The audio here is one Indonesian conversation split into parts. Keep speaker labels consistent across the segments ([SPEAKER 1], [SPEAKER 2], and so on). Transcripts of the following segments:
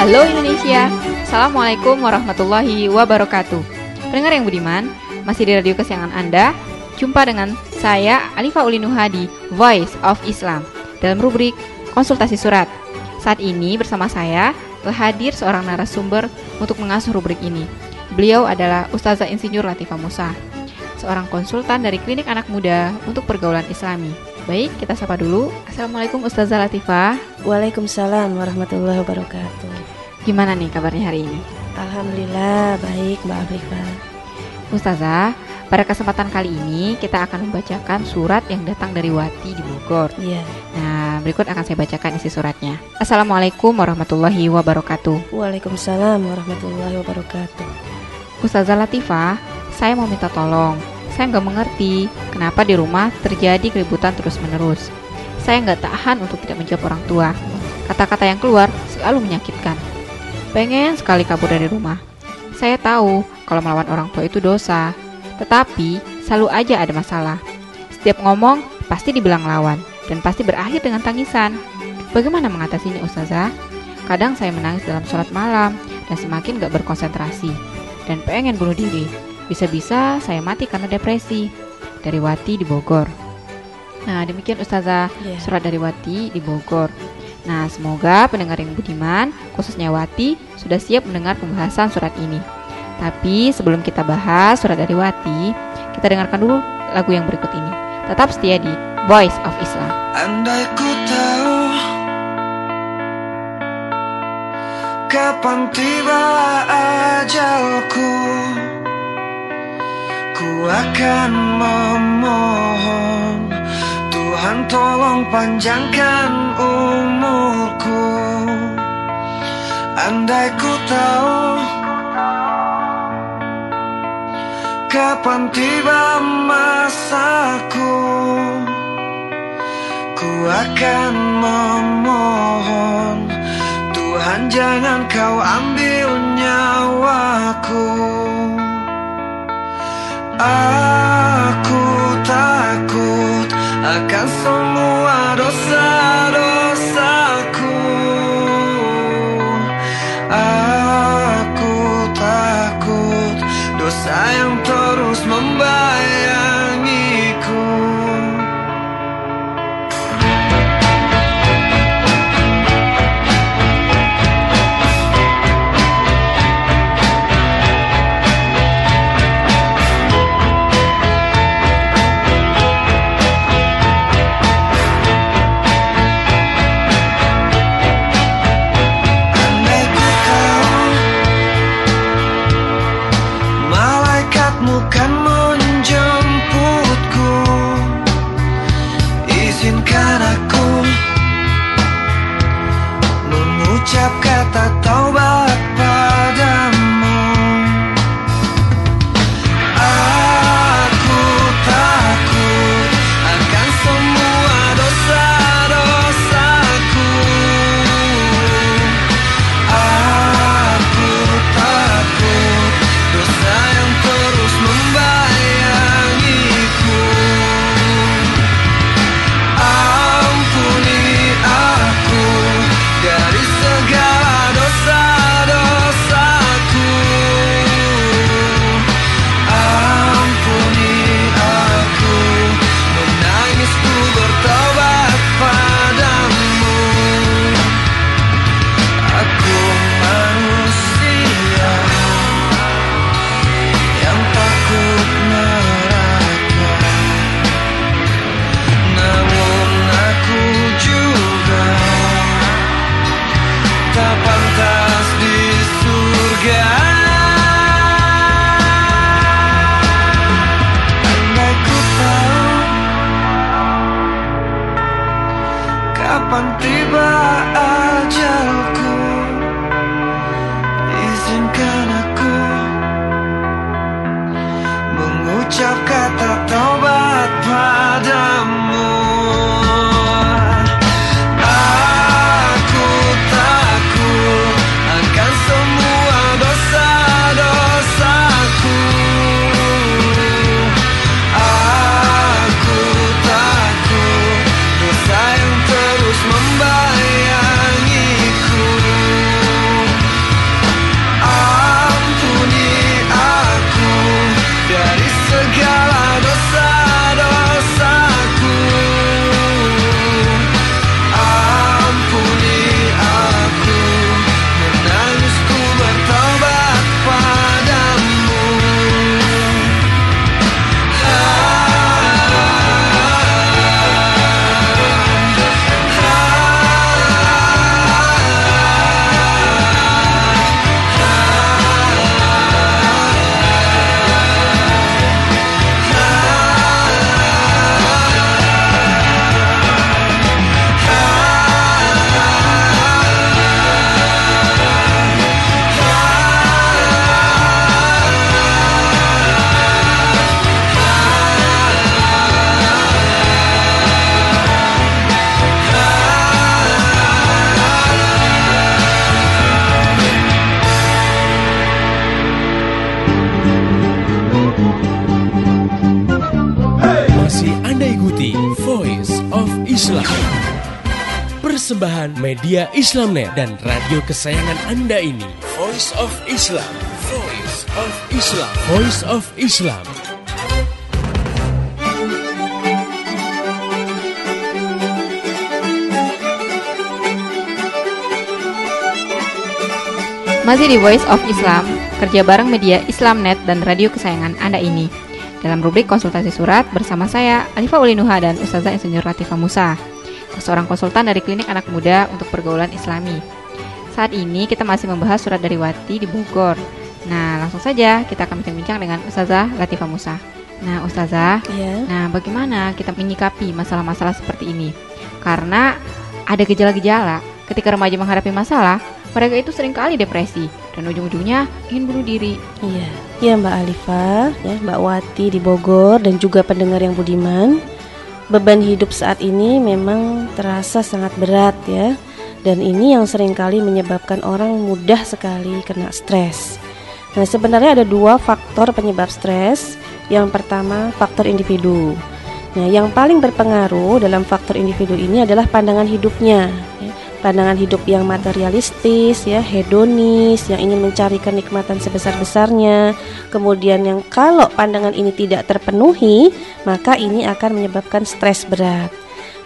[SPEAKER 1] Halo Indonesia, Assalamualaikum warahmatullahi wabarakatuh. Pendengar yang budiman, masih di radio kesayangan Anda Jumpa dengan saya Alifa Ulinuha di Voice of Islam Dalam rubrik konsultasi surat. Saat ini bersama saya telah hadir seorang narasumber untuk mengasuh rubrik ini. Beliau adalah Ustazah Insinyur Latifah Musa Seorang konsultan dari Klinik Anak Muda untuk Pergaulan Islami Baik, kita sapa dulu. Assalamualaikum Ustazah Latifah.
[SPEAKER 2] Waalaikumsalam warahmatullahi wabarakatuh.
[SPEAKER 1] Gimana nih kabarnya hari ini?
[SPEAKER 2] Alhamdulillah baik Mbak Afrifa.
[SPEAKER 1] Ustazah, pada kesempatan kali ini kita akan membacakan surat yang datang dari Wati di Bogor.
[SPEAKER 2] Iya.
[SPEAKER 1] Nah, berikut akan saya bacakan isi suratnya. Assalamualaikum warahmatullahi wabarakatuh.
[SPEAKER 2] Waalaikumsalam warahmatullahi wabarakatuh.
[SPEAKER 1] Ustazah Latifah, saya mau minta tolong saya nggak mengerti kenapa di rumah terjadi keributan terus-menerus. Saya nggak tahan untuk tidak menjawab orang tua. Kata-kata yang keluar selalu menyakitkan. Pengen sekali kabur dari rumah. Saya tahu kalau melawan orang tua itu dosa, tetapi selalu aja ada masalah. Setiap ngomong pasti dibilang lawan dan pasti berakhir dengan tangisan. Bagaimana mengatasinya Ustazah? Kadang saya menangis dalam sholat malam dan semakin gak berkonsentrasi dan pengen bunuh diri. Bisa-bisa saya mati karena depresi. Dari Wati di Bogor. Nah, demikian Ustazah yeah. surat dari Wati di Bogor. Nah, semoga pendengar yang budiman, khususnya Wati, sudah siap mendengar pembahasan surat ini. Tapi sebelum kita bahas surat dari Wati, kita dengarkan dulu lagu yang berikut ini. Tetap setia di Voice of Islam.
[SPEAKER 3] Andai ku tahu kapan tiba ajalku Ku akan memohon Tuhan tolong panjangkan umurku. Andai ku tahu Kapan tiba masaku Ku akan memohon Tuhan jangan kau ambil nyawaku Aku takut akan semua dosa-dosaku. Aku takut dosa yang
[SPEAKER 4] media Islamnet dan radio kesayangan Anda ini. Voice of Islam. Voice of Islam. Voice of Islam.
[SPEAKER 1] Masih di Voice of Islam, kerja bareng media Islamnet dan radio kesayangan Anda ini. Dalam rubrik konsultasi surat bersama saya, Alifa Ulinuha dan Ustazah Insinyur Latifah Musa, seorang konsultan dari Klinik Anak Muda untuk Pergaulan Islami. Saat ini kita masih membahas surat dari Wati di Bogor. Nah, langsung saja kita akan bincang-bincang dengan Ustazah Latifah Musa. Nah, Ustazah,
[SPEAKER 2] Ya.
[SPEAKER 1] nah bagaimana kita menyikapi masalah-masalah seperti ini? Karena ada gejala-gejala ketika remaja menghadapi masalah, mereka itu sering kali depresi dan ujung-ujungnya ingin bunuh diri.
[SPEAKER 2] Iya, ya Mbak Alifa, ya Mbak Wati di Bogor dan juga pendengar yang budiman. Beban hidup saat ini memang terasa sangat berat ya. Dan ini yang sering kali menyebabkan orang mudah sekali kena stres. Nah, sebenarnya ada dua faktor penyebab stres. Yang pertama, faktor individu. Nah, yang paling berpengaruh dalam faktor individu ini adalah pandangan hidupnya. ya. Pandangan hidup yang materialistis, ya, hedonis, yang ingin mencari kenikmatan sebesar-besarnya. Kemudian yang kalau pandangan ini tidak terpenuhi, maka ini akan menyebabkan stres berat.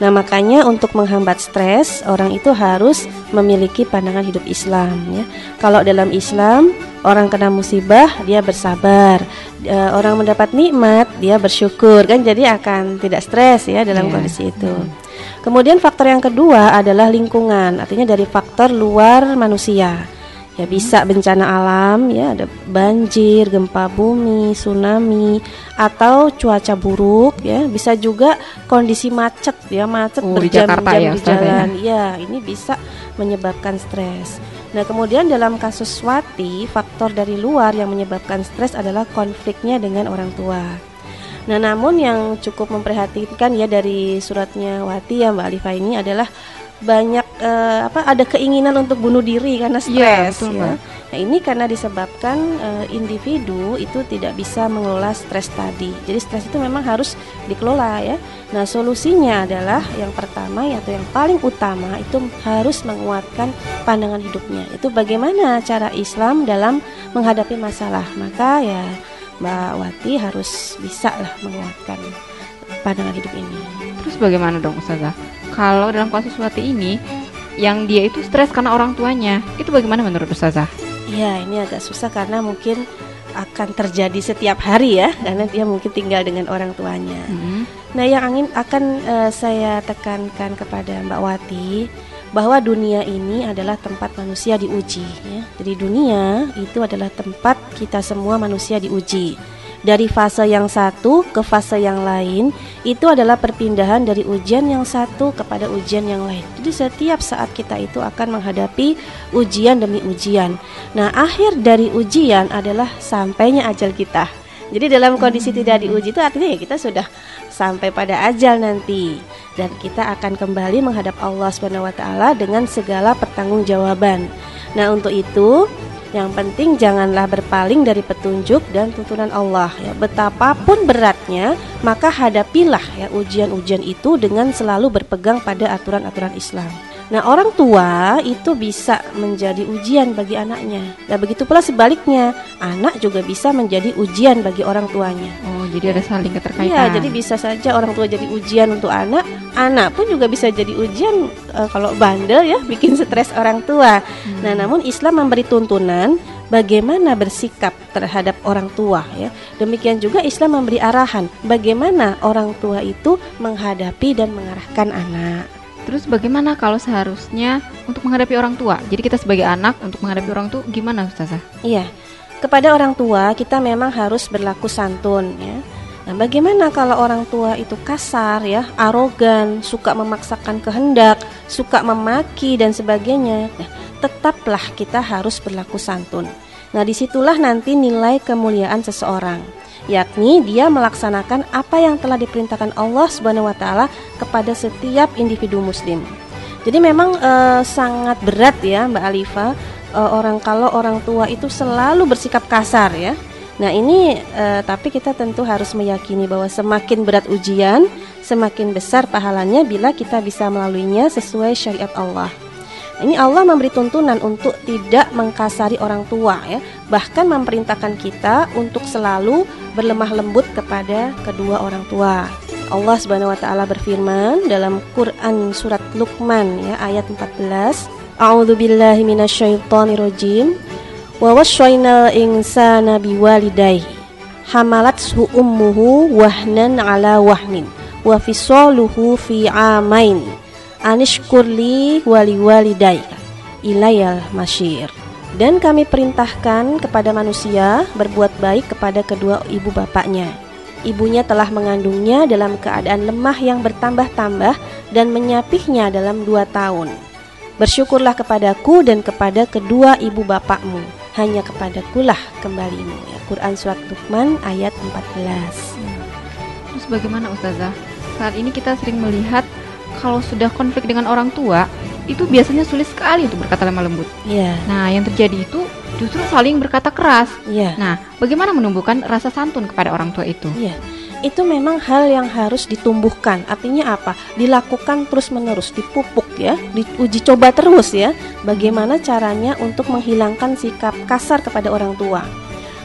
[SPEAKER 2] Nah, makanya untuk menghambat stres, orang itu harus memiliki pandangan hidup Islam ya. Kalau dalam Islam, orang kena musibah dia bersabar. E, orang mendapat nikmat dia bersyukur kan jadi akan tidak stres ya dalam
[SPEAKER 1] Iya.
[SPEAKER 2] kondisi itu. Kemudian faktor yang kedua adalah lingkungan, artinya dari faktor luar manusia. Ya bisa bencana alam ya ada banjir, gempa bumi, tsunami atau cuaca buruk ya, bisa juga kondisi macet ya, macet
[SPEAKER 1] Oh, di Jakarta
[SPEAKER 2] berjam-jam
[SPEAKER 1] ya,
[SPEAKER 2] di
[SPEAKER 1] ya?
[SPEAKER 2] jalan. Ya, ini bisa menyebabkan stres. Nah, kemudian dalam kasus Wati, faktor dari luar yang menyebabkan stres adalah konfliknya dengan orang tua. Nah, namun yang cukup memprihatinkan ya dari suratnya Wati ya Mbak Alifa ini adalah banyak eh, apa ada keinginan untuk bunuh diri karena
[SPEAKER 1] Iya,
[SPEAKER 2] stres
[SPEAKER 1] betul,
[SPEAKER 2] ya. Nah, ini karena disebabkan eh, individu itu tidak bisa mengelola stres tadi. Jadi stres itu memang harus dikelola ya. Nah, solusinya adalah yang pertama atau yang paling utama itu harus menguatkan pandangan hidupnya. Itu bagaimana cara Islam dalam menghadapi masalah. Maka ya Mbak Wati harus bisa lah menguatkan pandangan hidup ini.
[SPEAKER 1] Terus bagaimana dong Ustazah? Kalau dalam kasus Wati ini yang dia itu stres karena orang tuanya, itu bagaimana menurut Ustazah?
[SPEAKER 2] Ya, ini agak susah karena mungkin akan terjadi setiap hari ya, karena dia mungkin tinggal dengan orang tuanya.
[SPEAKER 1] Hmm.
[SPEAKER 2] Nah, yang angin akan eh, saya tekankan kepada Mbak Wati bahwa dunia ini adalah tempat manusia diuji ya. Jadi dunia itu adalah tempat kita semua manusia diuji. Dari fase yang satu ke fase yang lain itu adalah perpindahan dari ujian yang satu kepada ujian yang lain. Jadi setiap saat kita itu akan menghadapi ujian demi ujian. Nah, akhir dari ujian adalah sampainya ajal kita. Jadi dalam kondisi tidak diuji itu artinya ya kita sudah sampai pada ajal nanti dan kita akan kembali menghadap Allah Subhanahu wa taala dengan segala pertanggungjawaban. Nah, untuk itu yang penting janganlah berpaling dari petunjuk dan tuntunan Allah ya. Betapapun beratnya, maka hadapilah ya ujian-ujian itu dengan selalu berpegang pada aturan-aturan Islam. Nah, orang tua itu bisa menjadi ujian bagi anaknya. Nah, begitu pula sebaliknya, anak juga bisa menjadi ujian bagi orang tuanya.
[SPEAKER 1] Oh, jadi ada saling keterkaitan.
[SPEAKER 2] Iya, jadi bisa saja orang tua jadi ujian untuk anak, anak pun juga bisa jadi ujian eh, kalau bandel ya, bikin stres orang tua. Nah, namun Islam memberi tuntunan bagaimana bersikap terhadap orang tua ya. Demikian juga Islam memberi arahan bagaimana orang tua itu menghadapi dan mengarahkan anak.
[SPEAKER 1] Terus bagaimana kalau seharusnya untuk menghadapi orang tua? Jadi kita sebagai anak untuk menghadapi orang tua gimana Ustazah?
[SPEAKER 2] Iya, kepada orang tua kita memang harus berlaku santun ya. Nah, bagaimana kalau orang tua itu kasar ya, arogan, suka memaksakan kehendak, suka memaki dan sebagainya? Nah, tetaplah kita harus berlaku santun. Nah, di situlah nanti nilai kemuliaan seseorang, yakni dia melaksanakan apa yang telah diperintahkan Allah Subhanahu wa taala kepada setiap individu muslim. Jadi memang eh, sangat berat ya Mbak Alifa eh, orang kalau orang tua itu selalu bersikap kasar ya. Nah ini eh, tapi kita tentu harus meyakini bahwa semakin berat ujian, semakin besar pahalanya bila kita bisa melaluinya sesuai syariat Allah. Ini Allah memberi tuntunan untuk tidak mengkasari orang tua ya, bahkan memerintahkan kita untuk selalu berlemah lembut kepada kedua orang tua. Allah Subhanahu wa taala berfirman dalam Quran surat Luqman ya ayat 14. A'udzu billahi minasyaitonir rajim. Wa wasyainal insana biwalidayhi hamalathu ummuhu wahnan ala wahnin wa fisaluhu fi amain anishkurli wali walidaika ilayal masyir. Dan kami perintahkan kepada manusia berbuat baik kepada kedua ibu bapaknya. Ibunya telah mengandungnya dalam keadaan lemah yang bertambah-tambah dan menyapihnya dalam dua tahun. Bersyukurlah kepadaku dan kepada kedua ibu bapakmu. Hanya kepadakulah kembalimu. Ya Quran surat Luqman ayat 14
[SPEAKER 1] Terus bagaimana Ustazah? Saat ini kita sering melihat kalau sudah konflik dengan orang tua itu biasanya sulit sekali untuk berkata lemah lembut.
[SPEAKER 2] ya
[SPEAKER 1] Nah, yang terjadi itu justru saling berkata keras.
[SPEAKER 2] ya
[SPEAKER 1] Nah, bagaimana menumbuhkan rasa santun kepada orang tua itu?
[SPEAKER 2] Iya, itu memang hal yang harus ditumbuhkan. Artinya apa? Dilakukan terus-menerus, dipupuk ya, diuji coba terus ya. Bagaimana caranya untuk menghilangkan sikap kasar kepada orang tua.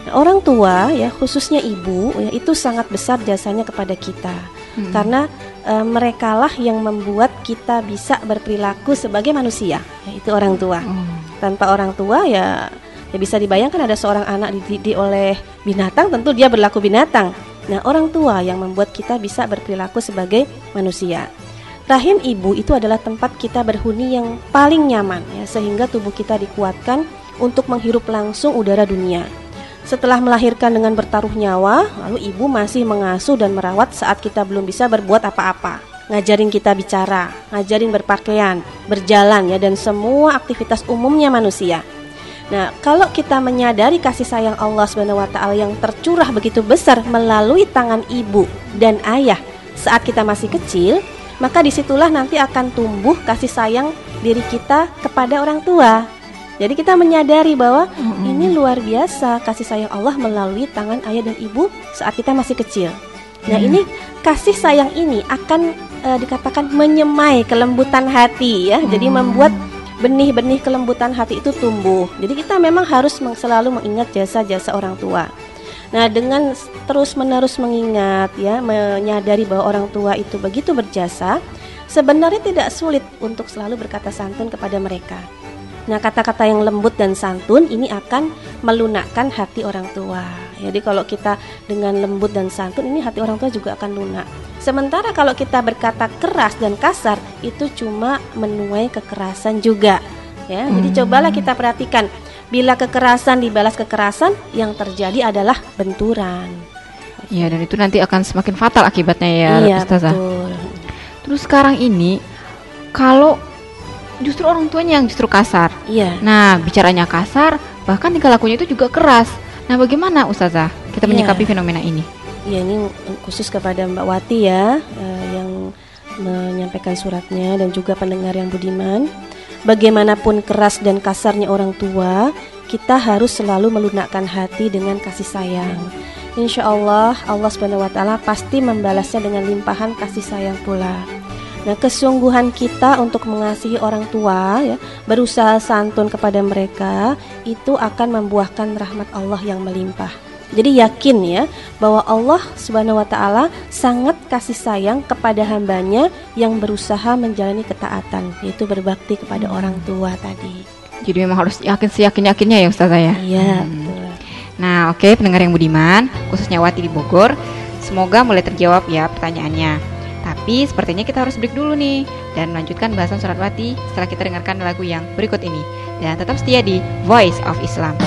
[SPEAKER 2] Nah, orang tua ya, khususnya ibu ya, itu sangat besar jasanya kepada kita.
[SPEAKER 1] Hmm.
[SPEAKER 2] Karena e, merekalah yang membuat kita bisa berperilaku sebagai manusia, yaitu orang tua
[SPEAKER 1] Oh,
[SPEAKER 2] tanpa orang tua ya ya bisa dibayangkan ada seorang anak dididik oleh binatang tentu dia berlaku binatang. Nah, orang tua yang membuat kita bisa berperilaku sebagai manusia. Rahim ibu itu adalah tempat kita berhuni yang paling nyaman ya sehingga tubuh kita dikuatkan untuk menghirup langsung udara dunia. Setelah melahirkan dengan bertaruh nyawa, lalu ibu masih mengasuh dan merawat saat kita belum bisa berbuat apa-apa. Ngajarin kita bicara, ngajarin berpakaian, berjalan ya dan semua aktivitas umumnya manusia. Nah, kalau kita menyadari kasih sayang Allah taala yang tercurah begitu besar melalui tangan ibu dan ayah saat kita masih kecil, maka di situlah nanti akan tumbuh kasih sayang diri kita kepada orang tua. Jadi kita menyadari bahwa ini luar biasa kasih sayang Allah melalui tangan ayah dan ibu saat kita masih kecil. Nah, ini kasih sayang ini akan eh, dikatakan menyemai kelembutan hati ya. Jadi membuat benih-benih kelembutan hati itu tumbuh. Jadi kita memang harus selalu mengingat jasa-jasa orang tua. Nah, dengan terus-menerus mengingat ya, menyadari bahwa orang tua itu begitu berjasa, sebenarnya tidak sulit untuk selalu berkata santun kepada mereka. Nah, kata-kata yang lembut dan santun ini akan melunakkan hati orang tua. Jadi kalau kita dengan lembut dan santun ini hati orang tua juga akan lunak. Sementara kalau kita berkata keras dan kasar itu cuma menuai kekerasan juga. Ya, jadi cobalah kita perhatikan bila kekerasan dibalas kekerasan yang terjadi adalah benturan.
[SPEAKER 5] Iya, dan itu nanti akan semakin fatal akibatnya ya,
[SPEAKER 2] iya,
[SPEAKER 5] Ustazah.
[SPEAKER 2] betul.
[SPEAKER 5] Terus sekarang ini kalau justru orang tuanya yang justru kasar.
[SPEAKER 2] Iya.
[SPEAKER 5] Nah, bicaranya kasar, bahkan tingkah lakunya itu juga keras. Nah, bagaimana Ustazah kita
[SPEAKER 2] Iya.
[SPEAKER 5] menyikapi fenomena ini?
[SPEAKER 2] Ya ini khusus kepada Mbak Wati ya eh, yang menyampaikan suratnya dan juga pendengar yang budiman. Bagaimanapun keras dan kasarnya orang tua, kita harus selalu melunakkan hati dengan kasih sayang. Insya Allah Allah Subhanahu Wa Taala pasti membalasnya dengan limpahan kasih sayang pula. Nah, kesungguhan kita untuk mengasihi orang tua, ya, berusaha santun kepada mereka, itu akan membuahkan rahmat Allah yang melimpah. Jadi yakin ya bahwa Allah Subhanahu wa taala sangat kasih sayang kepada hambanya yang berusaha menjalani ketaatan, yaitu berbakti kepada orang tua tadi.
[SPEAKER 5] Jadi memang harus yakin seyakin-yakinnya ya Ustazah ya.
[SPEAKER 2] Iya,
[SPEAKER 5] Hmm.
[SPEAKER 2] betul.
[SPEAKER 5] Nah, oke pendengar yang budiman, khususnya Wati di Bogor, semoga mulai terjawab ya pertanyaannya. Tapi sepertinya kita harus break dulu nih dan melanjutkan bahasan surat Wati setelah kita dengarkan lagu yang berikut ini. Dan tetap setia di Voice of Islam.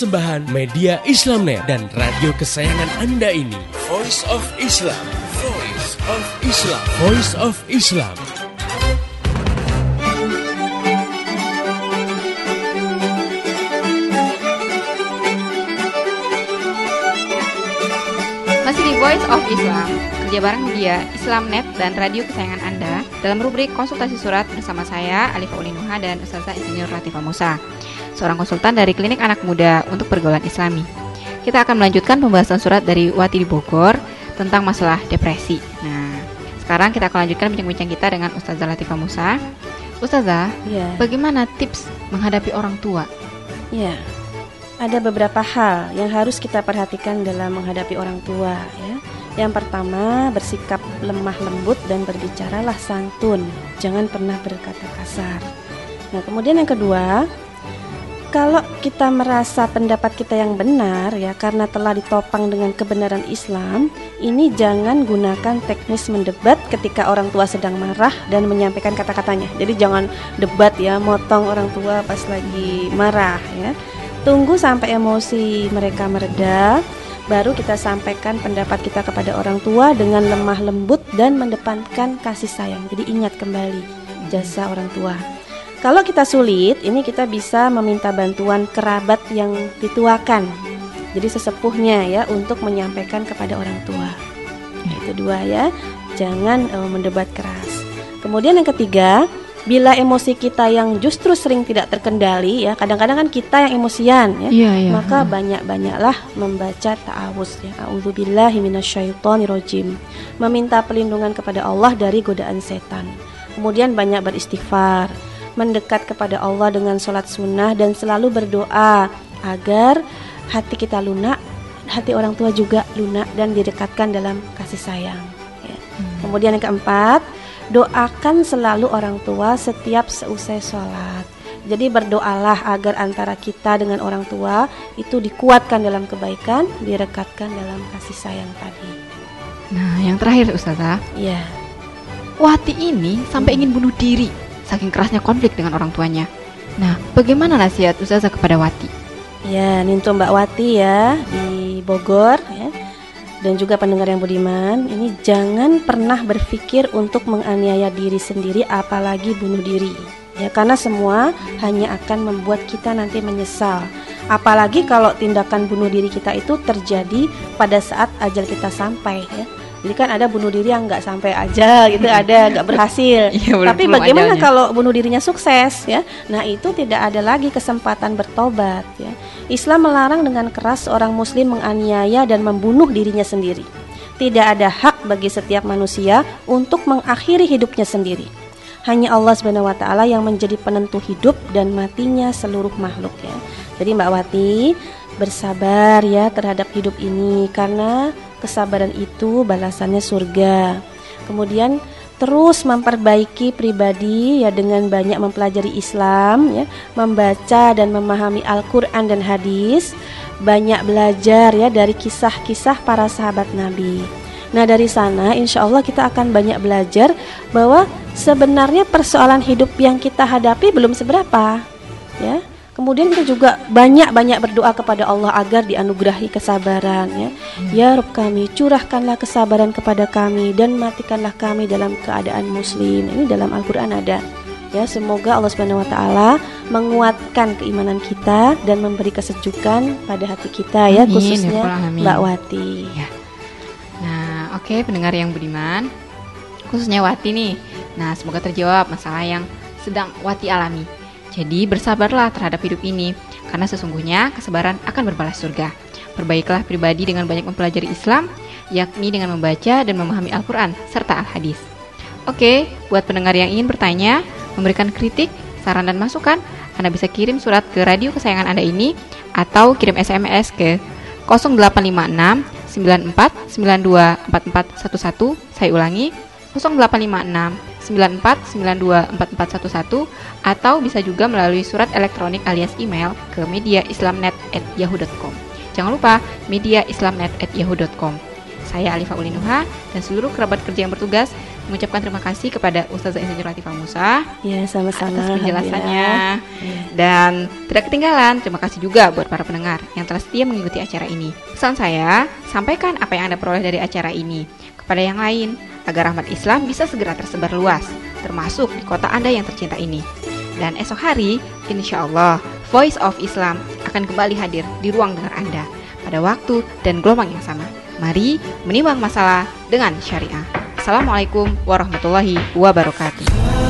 [SPEAKER 4] Persembahan media Islamnet dan radio kesayangan Anda ini. Voice of Islam. Voice of Islam. Voice of Islam.
[SPEAKER 1] Masih di Voice of Islam, kerja bareng media Islamnet dan radio kesayangan Anda dalam rubrik konsultasi surat bersama saya, Alifah Ulinuha dan Ustazah Insinyur Latifah Musa, seorang konsultan dari Klinik Anak Muda untuk Pergaulan Islami. Kita akan melanjutkan pembahasan surat dari Wati di Bogor tentang masalah depresi. Nah, sekarang kita akan lanjutkan bincang-bincang kita dengan Ustazah Latifah Musa. Ustazah,
[SPEAKER 2] Ya.
[SPEAKER 1] bagaimana tips menghadapi orang tua?
[SPEAKER 2] Ya, ada beberapa hal yang harus kita perhatikan dalam menghadapi orang tua ya. Yang pertama, bersikap lemah lembut dan berbicaralah santun. Jangan pernah berkata kasar. Nah, kemudian yang kedua, kalau kita merasa pendapat kita yang benar ya karena telah ditopang dengan kebenaran Islam, ini jangan gunakan teknis mendebat ketika orang tua sedang marah dan menyampaikan kata-katanya. Jadi jangan debat ya, motong orang tua pas lagi marah ya. Tunggu sampai emosi mereka mereda, baru kita sampaikan pendapat kita kepada orang tua dengan lemah lembut dan mendepankan kasih sayang. Jadi ingat kembali jasa orang tua. Kalau kita sulit, ini kita bisa meminta bantuan kerabat yang dituakan. Jadi sesepuhnya ya untuk menyampaikan kepada orang tua. Itu dua ya. Jangan eh, mendebat keras. Kemudian yang ketiga, bila emosi kita yang justru sering tidak terkendali ya, kadang-kadang kan kita yang emosian ya.
[SPEAKER 1] Iya, iya.
[SPEAKER 2] Maka banyak-banyaklah membaca ta'awuz ya. A'udzubillahi minasyaitonirrajim. Meminta perlindungan kepada Allah dari godaan setan. Kemudian banyak beristighfar, mendekat kepada Allah dengan sholat sunnah dan selalu berdoa agar hati kita lunak, hati orang tua juga lunak dan didekatkan dalam kasih sayang. ya. Kemudian yang keempat, doakan selalu orang tua setiap seusai sholat. Jadi berdoalah agar antara kita dengan orang tua itu dikuatkan dalam kebaikan, direkatkan dalam kasih sayang tadi.
[SPEAKER 1] Nah, yang terakhir Ustazah,
[SPEAKER 2] Ya,
[SPEAKER 1] Wati ini sampai ingin bunuh diri saking kerasnya konflik dengan orang tuanya. Nah, bagaimana nasihat Ustazah kepada Wati?
[SPEAKER 2] ya Nintu Mbak Wati ya di Bogor ya. Dan juga pendengar yang budiman, ini jangan pernah berpikir untuk menganiaya diri sendiri apalagi bunuh diri. Ya karena semua hanya akan membuat kita nanti menyesal. Apalagi kalau tindakan bunuh diri kita itu terjadi pada saat ajal kita sampai ya. Jadi kan ada bunuh diri yang nggak sampai ajal gitu, ada nggak berhasil.
[SPEAKER 1] Iya, belum-
[SPEAKER 2] Tapi
[SPEAKER 1] belum
[SPEAKER 2] bagaimana
[SPEAKER 1] ajalnya.
[SPEAKER 2] kalau bunuh dirinya sukses ya? Nah itu tidak ada lagi kesempatan bertobat ya. Islam melarang dengan keras seorang muslim menganiaya dan membunuh dirinya sendiri. Tidak ada hak bagi setiap manusia untuk mengakhiri hidupnya sendiri. Hanya Allah Subhanahu wa taala yang menjadi penentu hidup dan matinya seluruh makhluk ya. Jadi Mbak Wati bersabar ya terhadap hidup ini karena kesabaran itu balasannya surga. Kemudian terus memperbaiki pribadi ya dengan banyak mempelajari Islam ya, membaca dan memahami Al-Qur'an dan hadis, banyak belajar ya dari kisah-kisah para sahabat Nabi. Nah, dari sana insya Allah kita akan banyak belajar bahwa sebenarnya persoalan hidup yang kita hadapi belum seberapa. Ya. Kemudian kita juga banyak-banyak berdoa kepada Allah agar dianugerahi kesabaran ya. Ya Rob kami, curahkanlah kesabaran kepada kami dan matikanlah kami dalam keadaan muslim. Ini dalam Al-Qur'an ada. Ya, semoga Allah Subhanahu wa taala menguatkan keimanan kita dan memberi kesejukan pada hati kita ya,
[SPEAKER 1] Amin, ya
[SPEAKER 2] khususnya
[SPEAKER 1] alamin.
[SPEAKER 2] Mbak Wati.
[SPEAKER 1] Nah, oke pendengar yang budiman, khususnya Wati nih. Nah, semoga terjawab masalah yang sedang Wati alami. Jadi bersabarlah terhadap hidup ini, karena sesungguhnya kesabaran akan berbalas surga. Perbaiklah pribadi dengan banyak mempelajari Islam, yakni dengan membaca dan memahami Al-Quran serta Al-Hadis. Oke, buat pendengar yang ingin bertanya, memberikan kritik, saran dan masukan, Anda bisa kirim surat ke radio kesayangan Anda ini atau kirim SMS ke 0856 94 92 4411. Saya ulangi 0856 94 92 4411 atau bisa juga melalui surat elektronik alias email ke mediaislamnet@yahoo.com. Jangan lupa mediaislamnet@yahoo.com. Saya Alifah Ulinuha dan seluruh kerabat kerja yang bertugas
[SPEAKER 3] mengucapkan terima kasih kepada Ustazah Insinyur Latifah Musa
[SPEAKER 2] Ya, sama-sama.
[SPEAKER 3] atas penjelasannya.
[SPEAKER 2] Iya.
[SPEAKER 3] Dan tidak ketinggalan, terima kasih juga buat para pendengar yang telah setia mengikuti acara ini. Pesan saya, sampaikan apa yang Anda peroleh dari acara ini kepada yang lain agar rahmat Islam bisa segera tersebar luas, termasuk di kota Anda yang tercinta ini. Dan esok hari, insya Allah, Voice of Islam akan kembali hadir di ruang dengar Anda pada waktu dan gelombang yang sama. Mari menimbang masalah dengan syariah. Assalamualaikum warahmatullahi wabarakatuh.